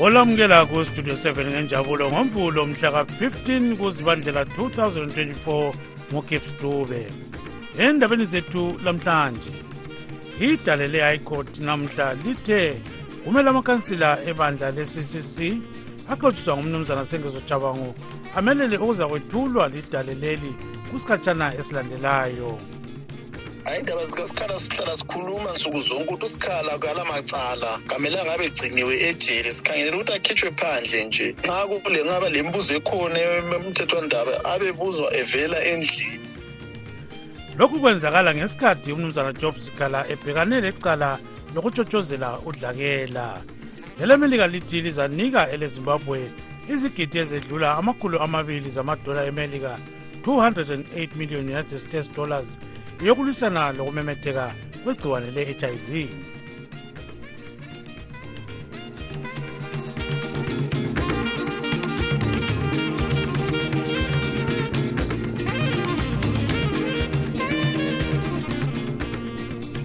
olamukela kustudio 7 ngenjabulo ngomvulo mhla ka-15 kuzibandlela 2024 ngogibbs dube. Endabeni zethu lamhlanje idale le-high court namhla lithe kumele amakansila ebandla le-ccc axotshiswa ngumnumzana sengezo jabango amelele ukuza kwethulwa lidale leli kusikhatshana esilandelayo hayi indaba zikasikhala sihlala sikhuluma nsuku zonke ukuthi usikhala kala macala. Kamelanga abe egciniwe ejele sikhangelela ukuthi akhitshwe phandle nje. Nxa kule ngaba le mbuzo ekhona emthethwandaba abebuzwa evela endlini. Lokhu kwenzakala ngesikhathi umnumzana job sikhala ebhekane lecala lokutshotshozela udlakela. Lelemelika lithi lizanika elezimbabwe izigidi ezedlula amakhulu amabili zamadola emelika 208 million united states dollars yokulwisana lokumemetheka kwegciwane le-hiv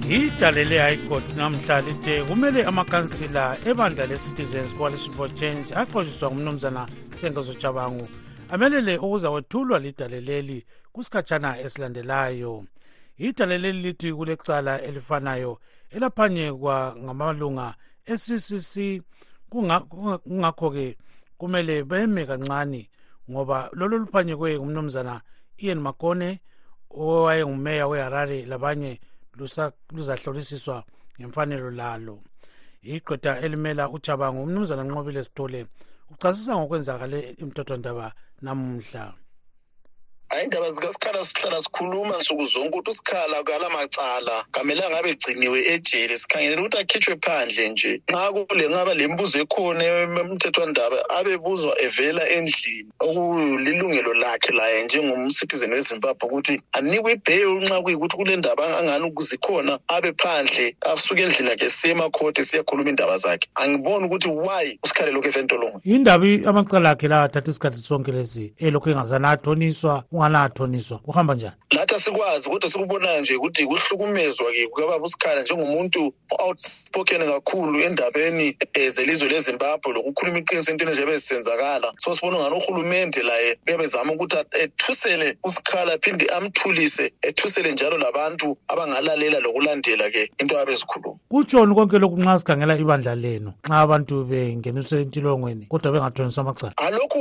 idale le-high namhla lithe kumele amakansila ebandla le-citizens coalition for change aqoshiswa ngumnumzana sengezo jabangu amelele ukuza kwethulwa lidale leli kusikhatshana esilandelayo idale leli lithi kulecala elifanayo elaphanyekwa ngamalunga e-ccc kungakho-ke kumele beme kancane ngoba lolo luphanyekwe ngumnumzana ian makone owayengumeya weharare labanye luzahlolisiswa ngemfanelo lalo. Iqeda elimela ujabango umnumzana nqobile sithole uchasisa ngokwenzakale imthethwandaba namuhla. Hayi indaba zikasikhala sihlala sikhuluma nsuku zonke ukuthi usikhala kala macala. Kamelanga abe egciniwe ejele sikhangelela ukuthi akhitshwe phandle nje. Nxa kule ngaba le mbuzo ekhona emthethwandaba abebuzwa evela endlini. Okulilungelo lakhe laye njengomcitizen wezimbabwe ukuthi anikwe ibheyili nxa kuyikuthi kule ndaba angani zikhona abe phandle asuke endlini yakhe siyemakhoti siyakhuluma indaba zakhe. Angiboni ukuthi why usikhale lokhu esentolongweni? Indaba amacala akhe la athatha isikhathi sonke lesi elokhu engazana athoniswa unganathoniswa kuhamba njani? Lathi asikwazi kodwa sikubonayo nje ukuthi kuhlukumezwa-ke kukababa usikhala njengomuntu outspoken kakhulu endabeni um zelizwe lezimbabwe lokukhuluma iqiniso entweni eziyabe zisenzakala. So sibona ngani uhulumente laye uyabezama ukuthi ethusele usikhala aphinde amthulise ethusele njalo labantu abangalalela lokulandela-ke into abe zikhuluma kutshoni konke lokhu nxa sikhangela ibandla lenu nxa abantu bengeniswe entilongweni kodwa bengathoniswa amacala alokhu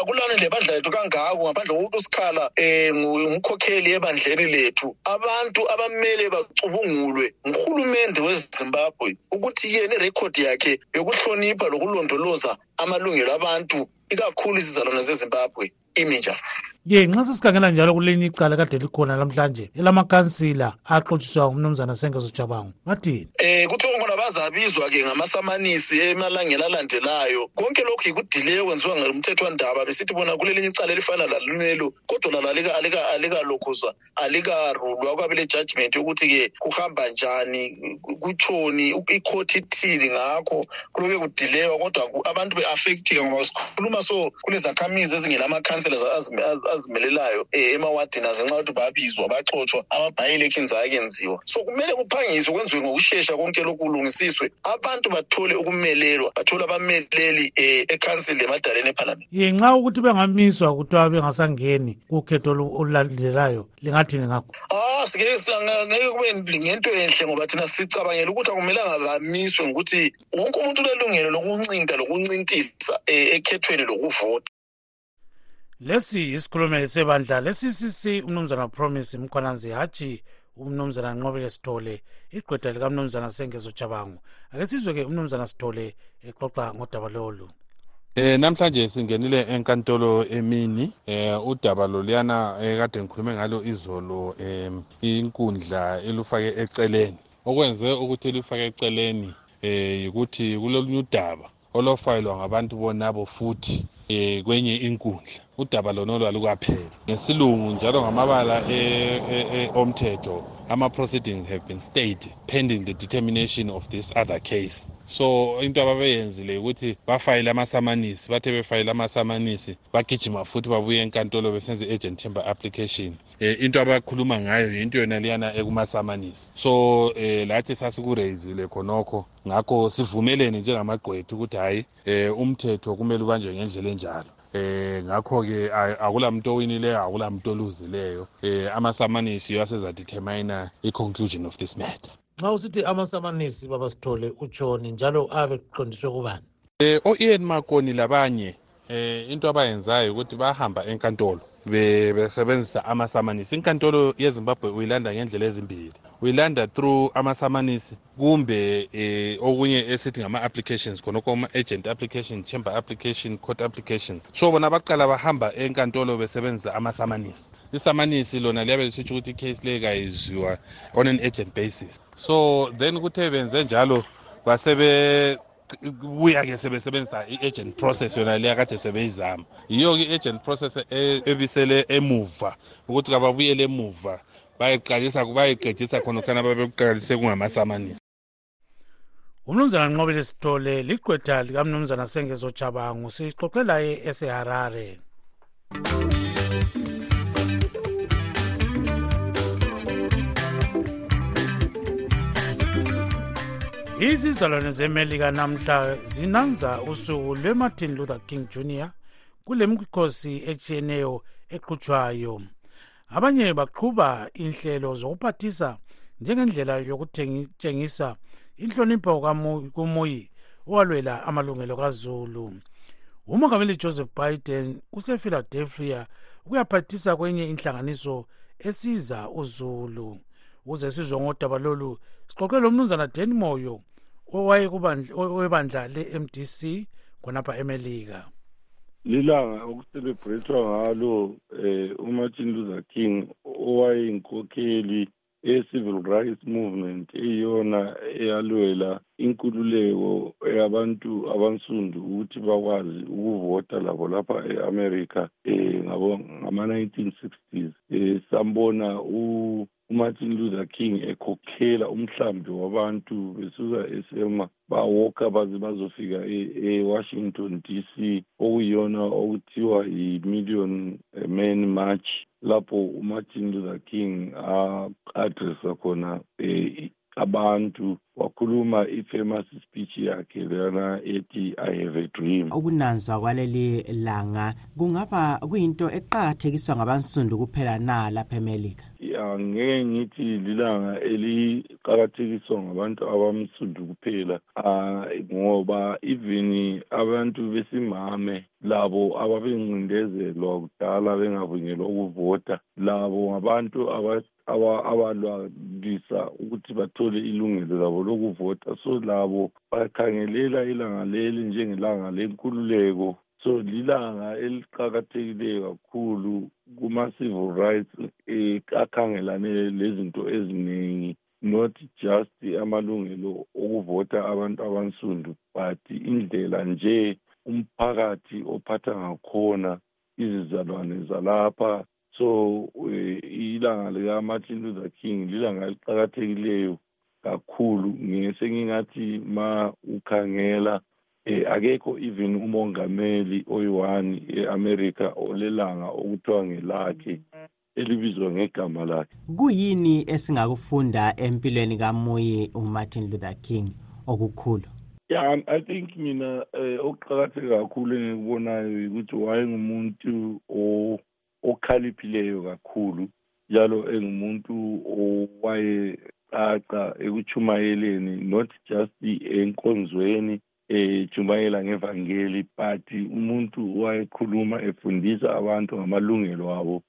akulani lebandla lethu kangako ngaphandle kokuthi usikhala um ngumkhokheli ebandleni lethu. Abantu abamele bacubungulwe nguhulumende wezimbabwe ukuthi yena irekhodi yakhe yokuhlonipha lokulondoloza amalungelo abantu ikakhulu izizalwane zezimbabwe imi njani ye nxa sesikhangela njalo kulenye icala kade likhona lamhlanje elamakansila axotshiswa ngumnumzana sengezo jabango bathini um kuthiwa khona bazabizwa-ke ngamasamanisi emalangeni alandelayo. Konke lokhu yikudileyo kwenziwa ngumthethwandaba besithi bona kulelinye icala elifana lalunelo kodwa lalo alikalokhuzwa alikarulwa kwabe le-judgment yokuthi-ke kuhamba njani kutshoni ikhothi ithini ngakho. Kuloke kudilewa kodwa abantu be-affectika ngoba sikhuluma so kulezakhamizi ezingenamakhansela azimelelayo um emawadini azenxa ukuthi babizwa baxotshwa ama-bi-elections akenziwa. So kumele kuphangiswe kwenziwe ngokushesha konke lokhu kulungisiswe abantu bathole ukumelelwa bathole abameleli um ekhansili lemadaleni ephalamende. Ye nxa ukuthi bengamiswa kuthiwa bengasangeni kukhetho olulandelayo lingathini ngakho ah ngeke kube ngento enhle ngoba thina sicabangela ukuthi akumelanga bamiswe ngokuthi wonke umuntu ulelungelo lokuncinta lokuncintisa um ekhethweni lokuvota. Lesi yisikhulumeli sebandla le-ccc umnumzana promise mkhwananzi hatshi umnumzana nqobele sithole igqweda likamnumzana sengezo jabangu ake sizwe-ke umnumzana sithole exoxa ngodaba lolu. Eh namhlanje singenile enkantolo emini eh udaba loliyana ekade ngikhulume ngalo izolo em inkundla elufake eceleni. Okwenze ukuthi elufake eceleni eh ukuthi kulolunye udaba olofayilwa ngabantu bonabo futhi um kwenye inkundla. Udaba lonolo alukapheli ngesilungu njalo ngamabala e, e, e, omthetho ama-proceedings have been stayed pending the determination of this other case. So into ababeyenzile ukuthi bafayile amasamanisi bathe befayile amasamanisi bagijima futhi babuye enkantolo besenze i-agent chamber application. Um into abakhuluma ngayo yinto yona liyana ekumasamanisi. So um lathi sasikureyizile khonokho. Ngakho sivumelene njengamagqwethu ukuthi hhayi um umthetho kumele ubanjwe ngendlela enjalo. Eh ngakho ke akulamuntu owinileyo akulamuntu oluzileyo eh amasamanisi asezadetermina i-conclusion of this matter. Nxa usithi amasamanisi babasithole utshoni njalo abe kuqondiswe kubani? Eh o-ian makoni labanye eh into abayenzayo ukuthi bahamba enkantolo besebenzisa amasamanisi. Inkantolo yezimbabwe uyilanda ngendlela ezimbili. Uyilanda through amasamanisi kumbe eh, okunye esithi ngama-applications khonokho ama-agent application chamber application court application. So bona baqala bahamba enkantolo besebenzisa amasamanisi. Isamanisi lona liyabe lisitsho ukuthi icase leyo kayizwiwa on an agent basis. So then kuthe benze njalo basebe buya-ke sebesebenzisa i-agent process yona leya kade sebeyizama. Yiyo-ke i-agent process ebisele emuva ukuthi kababuyele emuva. Bayeqalisa khona khonokhana babekuqalise kungamasamanisi umnumzana nqobele sithole ligqwetha likamnumzana sengezo jabangu sixoxe laye eseharare izizalwane zemelika namhla zinanza usuku lwemartin luther king jr kule mikhosi etshiyeneyo eqhutshwayo abanye baqhuba inhlelo zokuphathisa njengendlela yokutshengisa inhlonipho kumuyi owalwela amalungelo kazulu. Umongameli joseph biden usephiladelphia ukuyaphathisa kwenye inhlanganiso esiza uzulu. Ukuze sizwe ngodaba lolu sixoxe lo mnumzana dan moyo owayewebandla le-mdc khonapha emelika lilanga okucelebrethwa ngalo um umartin luther king owayeyinkokheli e-civil rights movement eyiyona eyalwela inkululeko yabantu abansundu ukuthi bakwazi ukuvota labo lapha e-amerika um ngama-1960s um sambona umartin luther king ekhokhela umhlambi wabantu besuka esema bawoka baze bazofika e-washington d c okuyiyona okuthiwa yi-million man march lapho umartin luther king a-adressa khona um abantu wakhuluma i-famous speech yakhe lana ethi i have a dream. Ukunanzwa kwaleli langa kungaba kuyinto eqakathekiswa ngabansundu kuphela na lapha emelika? Angeke ngithi lilanga eliqakathekiswa ngabantu abamsundu kuphela uh, ngoba even abantu besimame labo ababencindezelwa kudala bengavunyelwa ukuvota labo ngabantu abalwalisa ukuthi bathole ilungelo labo lokuvota. So labo bakhangelela ilanga leli njengelanga lenkululeko. So lilanga eliqakathekileyo kakhulu kuma-civil rights um akhangelane lezinto eziningi not just amalungelo okuvota abantu abansundu but indlela nje umphakathi ophatha ngakhona izizalwane zalapha. So ilanga lika-martin luther king lilanga eliqakathekileyo kakhulu. Ngesengingathi ma ukhangela eh akekho even umongameli oyi-one e-america olelanga okuthiwa ngelakhe elibizwa ngegama lakhe. Kuyini esingakufunda empilweni kamuyi umartin luther king okukhulu? Ya i think mina um okuqakatheke kakhulu engikubonayo ukuthi wayengumuntu okhaliphileyo kakhulu njalo engumuntu owayecaca ekuchumayeleni not just enkonzweni ejumayela ngevangeli but umuntu wayekhuluma efundisa abantu ngamalungelo abo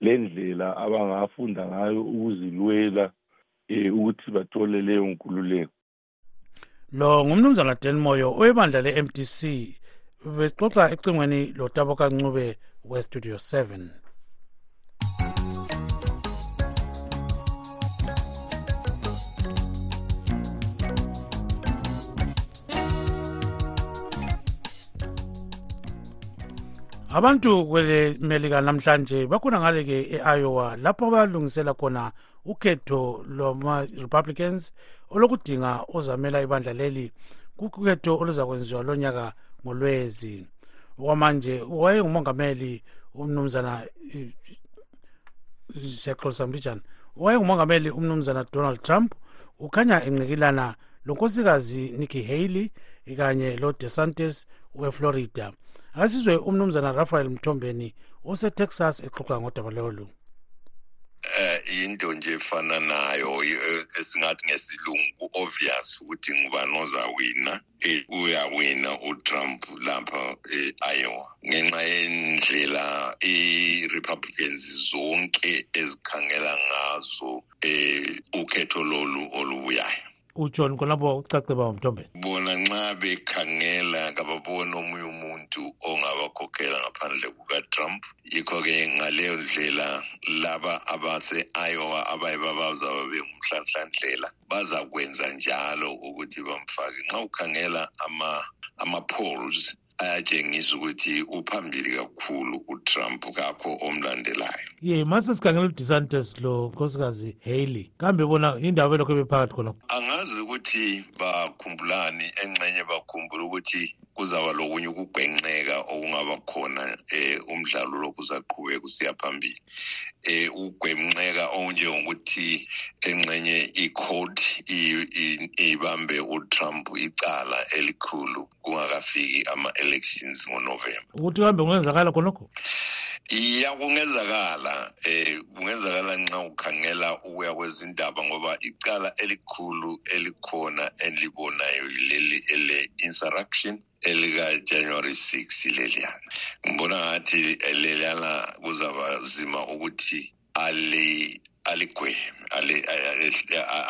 lendlela abangafunda ngayo ukuzilwela um ukuthi bathole leyo nkululeko. Lo ngumnumzana dan moyo owebandla le-mdc besixoxa ecingweni lotaboka ncube westudio 7 abantu kwele melika namhlanje bakhona ngale ke e-iowa lapho balungisela khona ukhetho lwama-republicans olokudinga ozamela ibandla leli. Kukhetho oluzakwenziwa lonyaka ngolwezi. Okwamanje wayengumongameli umnumzana siyaxolisa mbijana wayengumongameli umnumzana donald trump ukhanya enqikilana lonkosikazi nikki haley kanye lo desantis weflorida. Akasizwe umnumzana rafael mthombeni osetexas exoxa ngodaba lolu eh into nje efana nayo eh, esingathi ngesilungu obvious ukuthi ngubani ozawina eh, uyawina uTrump lapha eIowa ngenxa yendlela iRepublicans zonke ezikhangela ngazo eh ukhetho lolu olubuyayo. Ujohn khonapho ucace baba mthombeni bona nxa bekhangela kababoni omunye umuntu ongabakhokhela ngaphandle kukatrump yikho-ke ngaleyo ndlela laba abase-iowa abayiba bazaba bengumhlanhlandlela bazakwenza njalo ukuthi bamfake. Nxa ukhangela ama-polls ayatshengisa ukuthi uphambili kakhulu utrump kakho omlandelayo. Ye mase sikhangela udesantis lo nkosikazi haley kambe bona indawo belokho bephakathi khonapho angazi ukuthi bakhumbulani engxenye bakhumbula ukuthi kuzaba lokunye ukugwenxeka okungaba khona eh umdlalo lokhu uzaqhubeka usiya phambili. Eh ugwenxeka onjengokuthi engxenye icourt ibambe uTrump icala elikhulu kungakafiki ama-elections ngoNovember. Ukuthi kambe kungenzakala khonokho? Iya kungenzakala eh kungenzakala nxa ukhangela ukuya kwezindaba ngoba icala elikhulu elikhona elibonayo yileli ele insurrection elika January 6 leliyana. Ngibona ngathi leliyana kuzaba zima ukuthi ali aligweme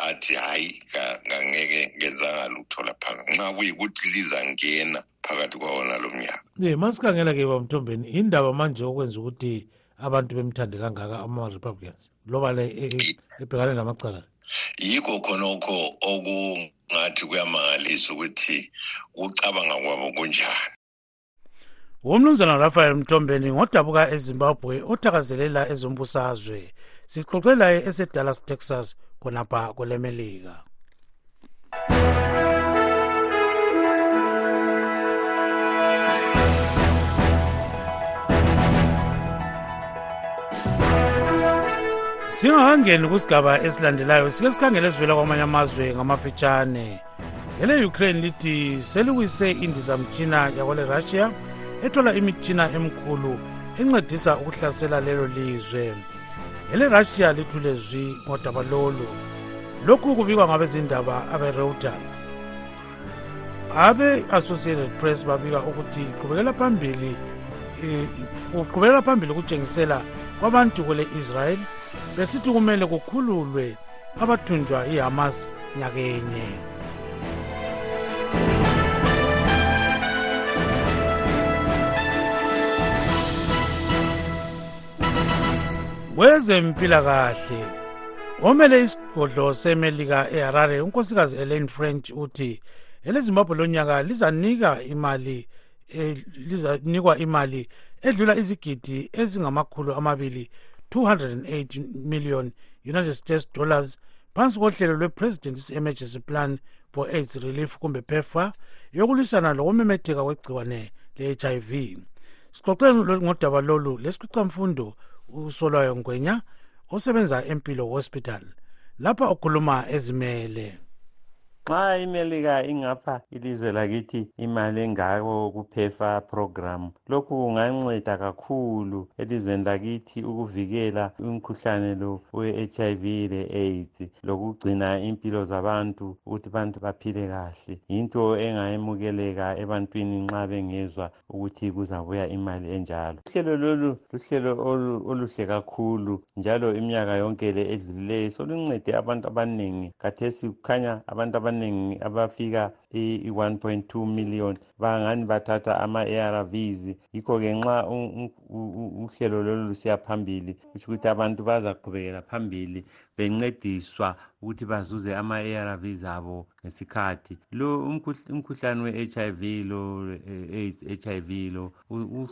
athi hayi ngangeke ngenzakala ukuthola phakathi nxa kuyikuthi lizangena phakathi kwawona lo mnyaka. Ye masikhangela-ke bamthombeni indaba manje okwenza ukuthi abantu bemthande kangaka ama-republicans? Loba le ebhekane namacala. Yikho khonokho okungathi kuyamangalisa ukuthi ukucabanga kwabo kunjani. Umnumzana rafael mthombeni ngodabuka ezimbabwe othakazelela ezombusazwe sixoxelaye esedallas texas khonapha kwelemelika singakangeni kusigaba esilandelayo sike sikhangele esivela kwamanye amazwe ngamafitshane. Ele-ukraine lithi seliwise indizamtshina yakwale russia ethola imitshina emkhulu encedisa ukuhlasela lelo lizwe. Ele-russia lithule zwi ngodaba lolu lokhu kubikwa ngabezindaba abe-reuters. Abe-associated press babika ukuthi iqhubekela phambili uqhubekela phambili ukutshengisela kwabantu kwele israel besithi kumele kukhululwe abathunjwa ihamas nyakenye. Kwezempilakahle omele isigodlo semelika eharare unkosikazi elaine french uthi elezimbabwe lonyaka lizanika imali lizanikwa imali edlula izigidi ezingamakhulu amabili 208 million united states dollars phansi kohlelo lwe-president's emergency plan for aids relief kumbe pepfa yokulwisana lokumemetheka kwegciwane le-hiv sixoxele ngodaba lolu lesikhwicamfundo usolwayo ngwenya osebenza empilo hospital lapha ukhuluma ezimele. Nxa imelika ingapha ilizwe lakithi imali engako kuphefa program. Lokhu kunganceda kakhulu elizweni lakithi ukuvikela umkhuhlane lo we-hiv le-aids lokugcina impilo zabantu ukuthi abantu baphile kahle. Yinto engayemukeleka ebantwini nxa bengezwa ukuthi kuzabuya imali enjalo. Uhlelo lolu luhlelo oluhle kakhulu njalo iminyaka yonke le edlulileyo soluncede abantu abaningi. Kathesi kukhanya abantu abaningi abaningi abafika i-1.2 million. Bangani bathatha ama-arvs yikho-ke nxa uhlelo lolu lusiya phambili kusho ukuthi abantu bazaqhubekela phambili bencediswa ukuthi bazuze ama-arvs abo ngesikhathi. Lo umkhuhlane we-hiv lo hiv lo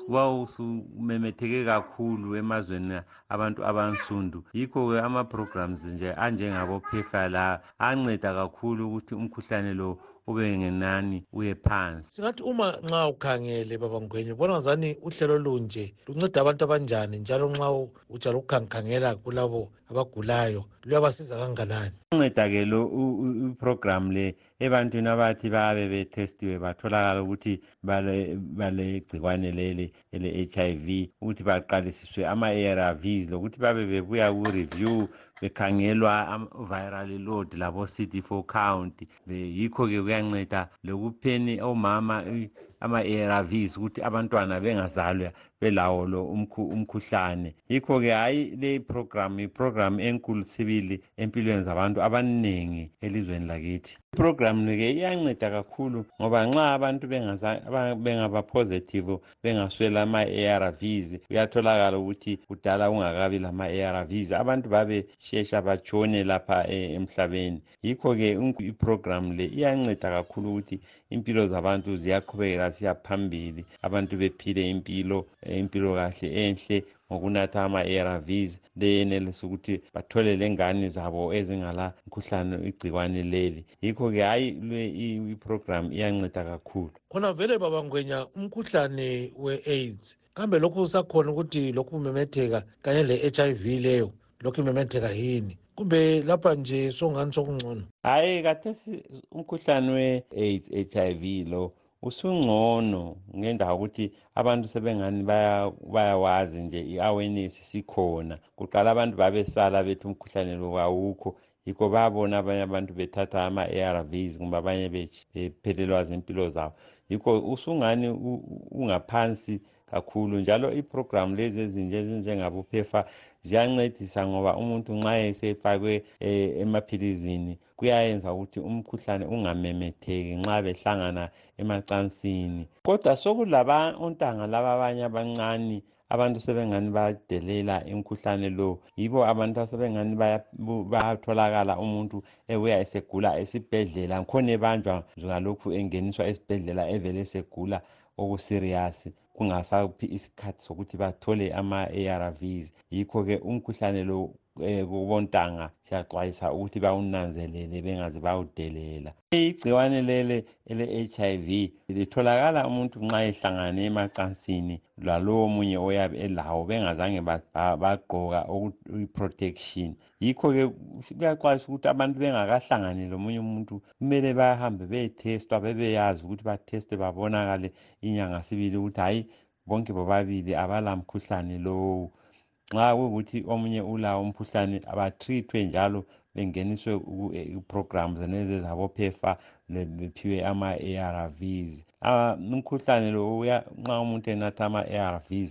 wawusumemetheke kakhulu emazweni abantu abansundu. Yikho-ke ama-programs nje anjengabo-pefa la anceda kakhulu ukuthi umkhuhlane lo ube ngenani uye phansi. Singathi uma nxa ukhangele baba ngwenye ubona ngazani uhlelo lunje lunceda abantu abanjani njalo nxa ujala ukukhangikhangela kulabo abagulayo luyabasiza kanganani unceda-ke lo iprogram le ebantwini abathi babe betestiwe batholakala ukuthi balegcikwane leli ele-HIV ukuthi baqalisiswe ama-ARVs lokuthi babe bebuya ku-review bekhangelwa viral load labo CD4 count. Yikho-ke kuyanceda lokupheni omama ama-ARVs ukuthi abantwana bengazalwa belawo lo umkhuhlane. Yikho-ke hhayi le program iprogram enkulu sibili empilweni zabantu abaningi elizweni lakithi. Iprogram ke iyanceda kakhulu ngoba nxa abantu bengaba positive bengaswela ama-arvs kuyatholakala ukuthi kudala kungakabi lama-arvs abantu babeshesha batshone lapha e, emhlabeni. Yikho-ke iprogram le iyanceda kakhulu ukuthi impilo zabantu ziyaqhubekela siya phambili. Abantu bephile impilo impilo kahle enhle ngokunatha ama-arvs leyenelisa ukuthi bathole lengane zabo ezingala mkhuhlane igciwane leli. Yikho-ke hhayi iprogram iyanceda kakhulu. Khona vele babangwenya umkhuhlane we-aids kambe lokhu usakhona ukuthi lokhu kumemetheka kanye le-hiv leyo lokhu imemetheka yini? Kumbe lapha nje songani sokungcono? Hhayi kathesi umkhuhlane we-aids h i v lo usungcono ngendawo ukuthi abantu sebengani bayawazi nje i-awareness sikhona. Kuqala abantu babesala bethi umkhuhlane lo awukho yikho babona abanye abantu bethatha ama-arvs kumbe abanye bephelelwa zimpilo zabo. Yikho usungani ungaphansi kakhulu njalo iprogram lezi ezinje ezinjengabophefa ziyancedisa ngoba umuntu nxa esefakwe emaphilizini kuyayenza ukuthi umkhuhlane ungamemetheki nxa behlangana emacansini. Kodwa sokulaba ontanga laba abanye abancane abantu sebengani bayadelela imkhuhlane lo. Yibo abantu asebengani bayatholakala umuntu ebuya esegula esibhedlela. Khona ebanjwa ngalokhu engeniswa esibhedlela evele esegula okusiriyasi. Kungasaphi isikhathi sokuthi bathole ama-arvs yikho-ke umkhuhlane lo um kubontanga siyaxwayisa ukuthi bawunanzelele bengaze bawudelela. Igciwane lele ele-h i v litholakala umuntu nxa ehlangane emacansini lalowo munye oyabe elawo bengazange bagqoka i-protection. Yikho-ke kuyaxwayisa ukuthi abantu bengakahlangani lomunye umuntu kumele bahambe beyethestwa bebeyazi ukuthi batheste babonakale inyanga sibili ukuthi hhayi bonke bobabili abala mkhuhlane lowu. Nxa kuyukuthi omunye ulawo umkhuhlane abatrithwe njalo bengeniswe iprogram zenezi zabophefa bephiwe ama-arvs umkhuhlane lo nxa umuntu enatha ama-arvs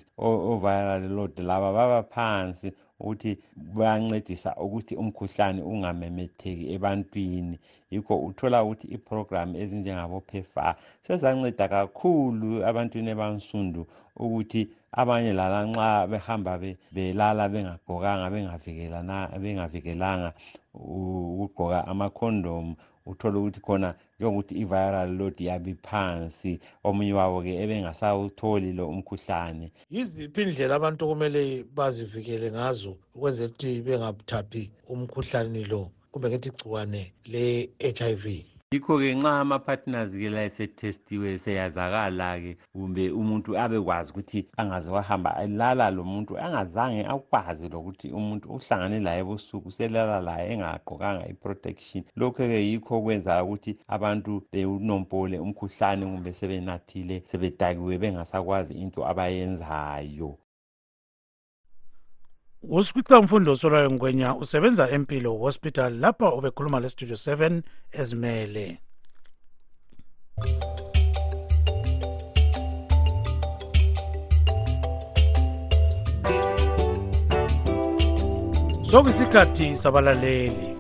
oviral load laba baba phansi ukuthi bayancedisa ukuthi umkhuhlane ungamemetheki ebantwini. Yikho uthola ukuthi iprogram ezinjengabophefa sezanceda kakhulu abantwini abansundu ukuthi abanye lala nxa behamba belala bengagqokanga bengavikelanga. Ukugqoka amakhondomu uthole ukuthi khona njengokuthi i-viral load yabe phansi omunye wabo-ke ebengasawutholi lo umkhuhlane. Yiziphi indlela abantu kumele bazivikele ngazo ukwenzela ukuthi bengathaphi umkhuhlane lo? Kumbe ngithi igciwane le-h i v? Yikho-ke nxa ama-partners-ke la esetestiwe seyazakala-ke kumbe umuntu abekwazi ukuthi angaze wahamba elala lo muntu angazange akwazi lokuthi umuntu uhlangane laye ebusuku selala laye engagqokanga i-protection. Lokhu-ke yikho okwenza ukuthi abantu bewunompole umkhuhlane kumbe sebenathile sebedakiwe bengasakwazi into abayenzayo. Usifica mfundo solwayo ngwenya usebenza empilo hospital lapha ubekhuluma lestudio 7 ezimele. Sokuyisikhathi sabalaleli.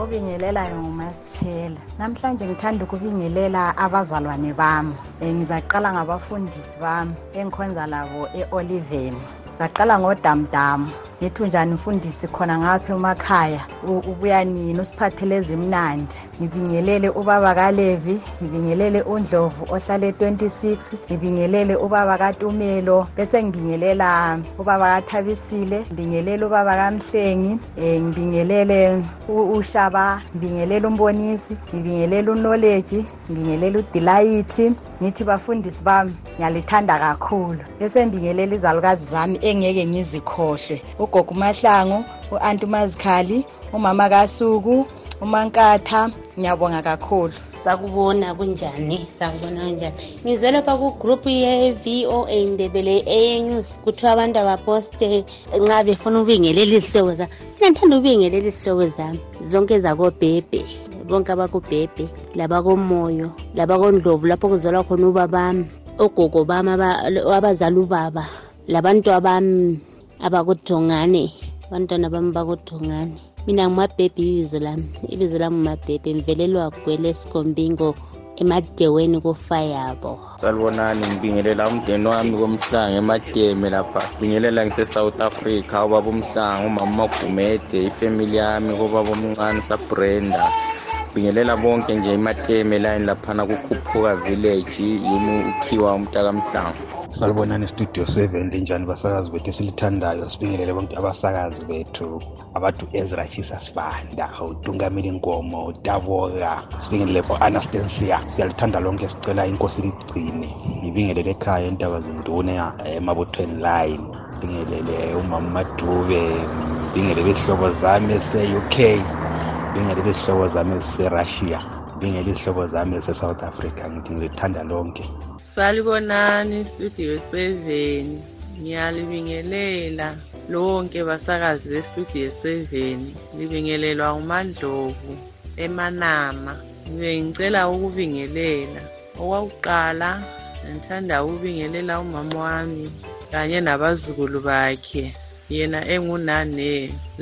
Obingelelayo ngumasitshela namhlanje ngithanda ukubingelela abazalwane bami. Ngizaqala ngabafundisi bami engikhonza labo e-oliveni แล้ก็ลองว่าจำจำ unjani mfundisi khona ngapha emakhaya ubuya nini? Usiphathele ezimnandi. Ngibingelele ubaba kalevi ngibingelele undlovu ohlala e-26 ngibingelele ubaba katumelo bese ngibingelela ubaba kathabisile ngibingelele ubaba kamhlengi um ngibingelele ushaba ngibingelele umbonisi ngibingelele unoleji ngibingelele udilayithi ngithi bafundisi bami ngiyalithanda kakhulu. Bese ngibingelela izalukazi zami engeke ngizikhohlwe. Ugogo umahlangu u-anti umazikhali umama kasuku umankatha. Ngiyabonga kakhulu. Sakubona kunjani? Sakubona kunjani? Ngize lapha kugroupu ye-voa ndebele a-news kuthiwa abantu abaposte nxa befuna ubingelela izihlobo zami. Mina ndithanda ubingelela izihlobo zami zonke zakobhebhe bonke abakubhebhe labakomoyo labakondlovu lapho kuzalwa khona ubabami ogogo bami abazala ubaba labantwabami. Abakudongane abantwana bami bakudongane. Mina ngumabhebhi ibizo lami ibizo lami ngumabhebhi ngivelelwa gwele esikombingo emadeweni kufayabo. Salibonani ngibingelela umndeni wami komhlanga emademe lapha. Sibingelela ngise-south africa ubaba umhlanga umama umagumede ifemili yami kubaba omncane sabrenda ngibingelela bonke nje emateme line laphana kukhuphuka village yimi ukhiwa umntakamhlanga salibonani studio 7 linjani basakazi bethu esilithandayo? Sibingelele bonke abasakazi bethu abantu ezra jesus banda utungameli nkomo utaboka sibingelele bo-anastensia siyalithanda lonke sicela inkosi ligcine ngibingelele ekhaya intaba zinduna emabuthweni line. Ngibingelele umama madube ngibingelele izihlobo zami ese-uk ngibingelele izihlobo zami ezise-russia ngibingelele izihlobo zami ezise-south africa ngithi ngilithanda lonke. Salibonani studio 7 ngiyalibingelela lonke basakazi bestudio 7 libingelelwa umandlovu emanama. Ngibe ngicela ukubingelela. Okwakuqala ngithanda ukubingelela umama wami kanye nabazukulu bakhe. Yena engunane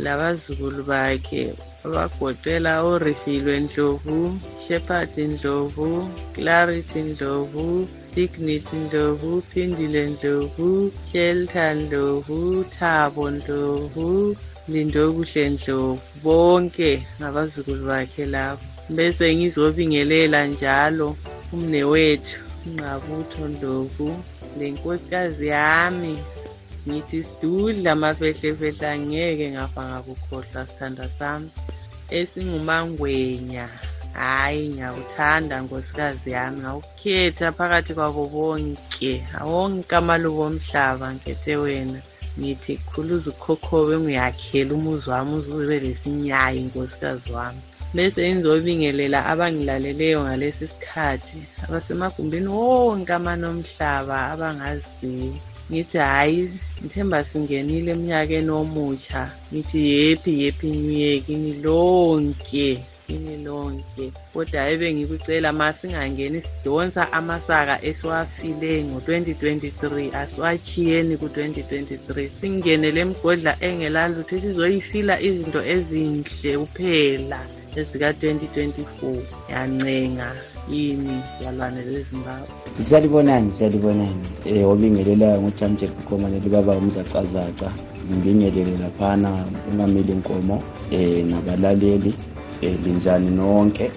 labazukulu bakhe. Abagoqela urifilwe ndlovu shepherd ndlovu clarity ndlovu dignity ndlovu phindile ndlovu shelter ndlovu thabo ndlovu lindokuhle ndlovu bonke ngabazukulu bakhe labo. Bese ngizobingelela njalo umnewethu unqabutho ndlovu lenkosikazi yami. Ngithi sidudla amafehlefehle angeke ngafa ngakukhohlwa sithanda sami. Esingumangwenya hhayi ngiyawuthanda nkosikazi yami ngawukhetha phakathi kwabo bonke wonke amalubo omhlaba ngikhethe wena. Ngithi khuluza ukhokhobe ngiyakhela umuzi wami uzube lesinyayi nkosikazi wami. Bese ngizobingelela abangilaleleyo ngalesi sikhathi abasemagumbini wonke amanomhlaba abangaziyo. Ngithi hhayi ngithemba singenile eminyakeni omutsha ngithi yephi yephi nyuyekini lonke. Kini lonke. Kodwa ebengikucela ma singangeni sidonsa amasaka esiwafile ngo-2023 asiwachiyeni ku-2023 singene le mgodla engelalutho sizoyifila izinto ezinhle kuphela ezika-2024 yancenga yini yalwane lezimbabwe siyalibonani siyalibonani um obingelelayo ngujamjet kukomaneli baba umzacazaca. Ngibingelele laphana ungameli nkomo um nabalaleli um linjani nonke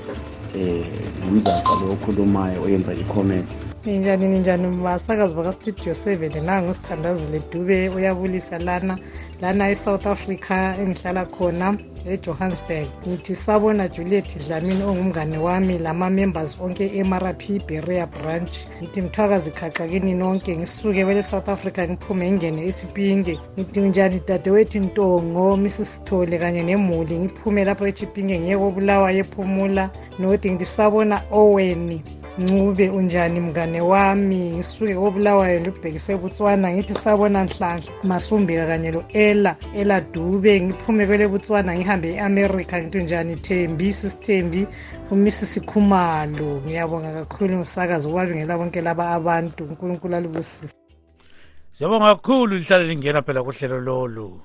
um ngumzaca lo okhulumayo oyenza icomment ninjani ninjani basakazi bakastudio seven nangu sithandazile dube uyabulisa lana. Lana e-south africa engihlala khona. Ejohannesburg ngithi sabona juliet dlamini ongumngane wami lama-members onke e-mrp berea branch. Ngithi mthwakazi khaxa kini nonke. Ngisuke kwele-south africa ngiphume ngingene esipinge. Ngithi njani dadewethu ntongo mrs thole kanye nemuli ngiphume lapho echipinge ngiye kobulawayo ephumula nodi ngithi sabona oweni ncube unjani mngane wami? Ngisuke kobulawayo ndibhekise butswana ngithi sabona nhlanhla. Masumbika kanye lo-ela ela dube ngiphume kwele butswana ngihambe e-america ngithi njani thembi sisithembi umisisi khumalo. Ngiyabonga kakhulu umsakazi ubabingela bonke laba abantu. Unkulunkulu alibusise. Siyabonga kakhulu lihlale lingena phela kuhlelo lolu.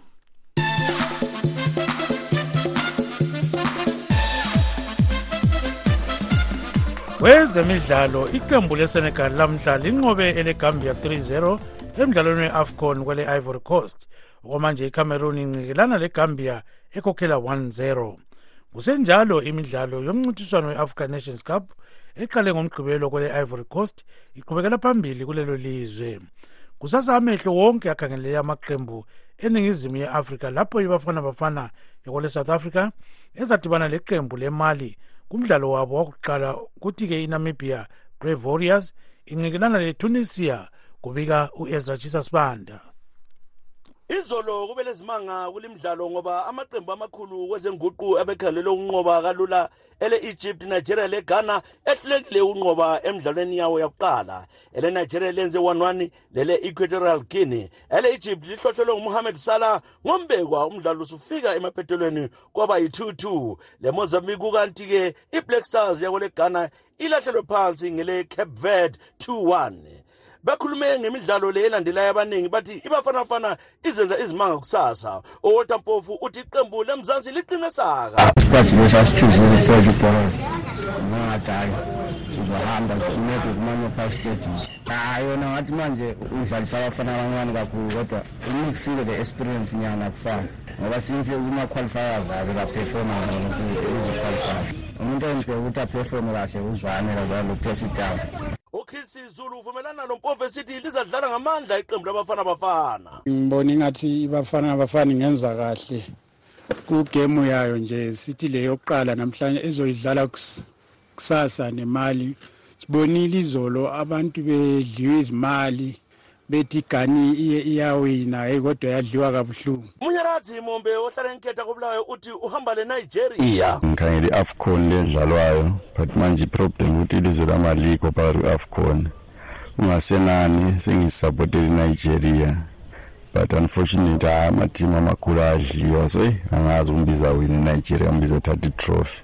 Kwezemidlalo iqembu lesenegal lamhla linqobe elegambia 3-0 emdlalweni we-afcon kwele ivory coast. Okwamanje icameroon inqikelana legambia ekhokhela 1-0 kusenjalo imidlalo yomncintiswano we-african nations cup eqale ngomgqibelo kwele ivory coast iqhubekela phambili kulelo lizwe. Kusasa amehlo wonke akhangelele amaqembu eningizimu ye-afrika lapho ibafana bafana yakwale south africa ezadibana leqembu lemali kumdlalo wabo wakuqala kuthi-ke inamibia brave warriors inqikelana letunisia kubika u-ezra chisa sibanda izolo kube lezimanga kulimdlalo ngoba amaqembu amakhulu kwezenguqu abekhangelele ukunqoba kalula ele-egypt nigeria leghana ehlulekile ukunqoba emdlalweni yawo yakuqala. Ele-nigeria lenze 1-1 lele-equatorial guinea. Ele-egypt lihlohlelwe ngumohamed salah ngombekwa umdlalo usufika emaphethelweni kwaba yi-2-2 le-mozambique kanti-ke i-black stars yakoleghana ilahlelwe phansi ngele-cape verde 2-1 bakhulume ngemidlalo le elandelayo abaningi bathi ibafanafana izenza izimanga kusasa. Owota mpofu uthi iqembu lemzansi liqine saka. Isikhathi lesi asithuzile ukuthola ibhoros ngangadala sizohamba maybe kumanye five stages hayi yona ngathi manje udlalisa abafana abancane kakhulu kodwa imixile the experience nyana kufana ngoba since kuma-qualifiers ake baperforma iziqualifiers umuntu oyembheka ukuthi aperforme kahle uzwanela kwalo presidown ukhisi zulu uvumelana lompofu esithi lizadlala ngamandla iqembu labafana bafana. Ngibona ingathi ibafana bafana ingenza kahle. Kugemu yayo nje sithi le yokuqala namhlanje ezoyidlala kusasa nemali. Sibonile izolo abantu bedliwe izimali. Bethi igani iyawina heyi kodwa yadliwa kabuhlungu. Munyaradzi mombe ohlala enkhetha kobulawayo uthi uhamba le-nigeria. Iya ngikhangela i-afcon ledlalwayo but manje iproblem ukuthi ilizwe lamaliko phakathi kwe-afcon ungasenani sengisapotele inigeria but unfortunately hayi amathimu amakhulu ayadliwa so eyi angazi umbiza wini inigeria umbiza thatha itrophy.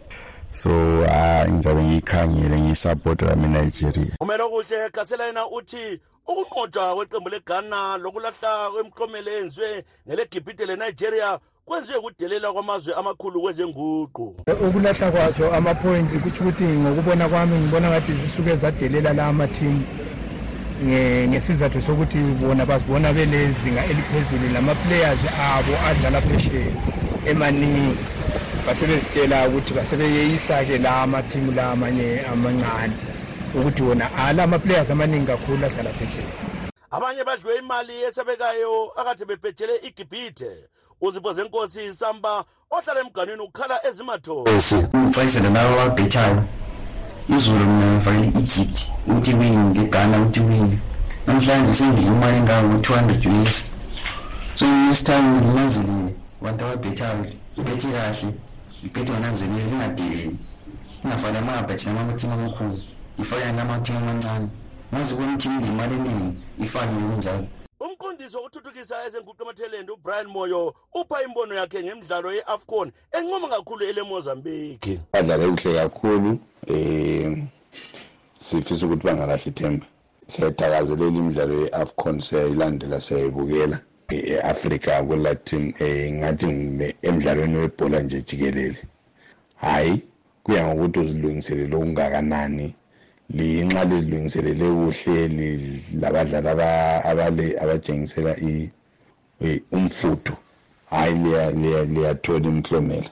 So hayi ngizabe ngiyikhangele ngiyisapota lami inigeria umele okuhle gaselayina uthi ukunqotshwa kweqembu leghana lokulahla kwemiklomelo eyenziwe ngelegibhide lenigeria kwenziwe kudelela kwamazwe amakhulu kwezenguqu. Ukulahla kwazo ama-points kutsho ukuthi ngokubona kwami ngibona ngathi zisuke zadelela la amathimu ngesizathu sokuthi bona bazibona belezinga eliphezulu lama-players abo adlala phesheya emaningi. Basebezitshela ukuthi basebeyeyisa-ke la amathimu la amanye amancane. Ukuthi wona ala ama-players amaningi kakhulu adlala phesheya. Abanye badliwe imali esebekayo akade bebhejele igibhithe. Uzipho zenkosi samba ohlala emganwini ukhala ezimathosi ngixwayisele labo ababhethayo izolo mina ngifakele i-egypt ukuthi win ngeghana ukuthi win. Namhlanje sengidle imali engango-two hundred us so next time nginanzelile abantu ababhethayo ibethe kahle ibhethe ngananzelile lingadeleli ingafani amabhethi namamathini amakhulu. Ifake namathini amancane. Ngazi kwemithini ngemali eningi ifakile kunjalo umqondisi wokuthuthukisa ezenguqu emathelende ubrian moyo upha imbono yakhe ngemidlalo ye-afcon encoma kakhulu elemozambiki badlale kuhle kakhulu um sifisa ukuthi bangalahli ithemba. Siyayithakazelela imidlalo ye-afcon siyayilandela siyayibukela e-afrika team um ngathi emdlalweni webhola nje jikelele. Hhayi kuya ngokuthi uzilungiselele okungakanani linxa lizilungiselele kuhle labadlali abatshengisela umfutho. Hhayi liyathola imiklomela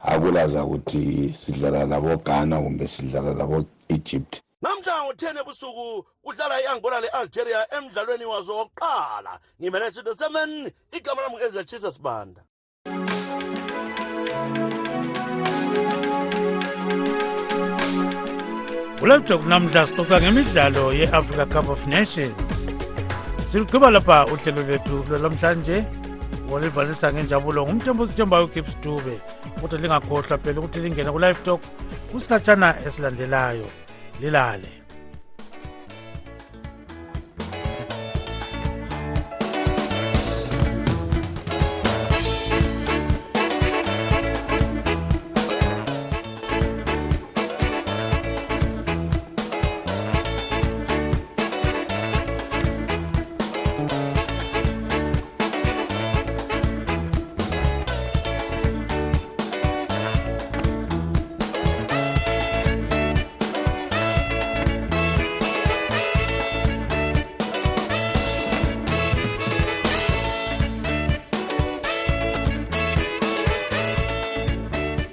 akulaza ukuthi sidlala labo-ghana kumbe sidlala labo-egypt namhla ngo-10 ebusuku kudlala i-angola le-algeria emdlalweni wazo wokuqala. Ngimele sinto semen igama lami ezatshisa sibanda kulaptop namhla sixoxa ngemidlalo ye-africa cup of nations. Siluqhuba lapha uhlelo lwethu lwalamhlanje olivalisa ngenjabulo ngumthembo osithembayo ugibbs dube. Kodwa lingakhohlwa phela ukuthi lingene ku-live talk kusikhatshana esilandelayo. Lilale.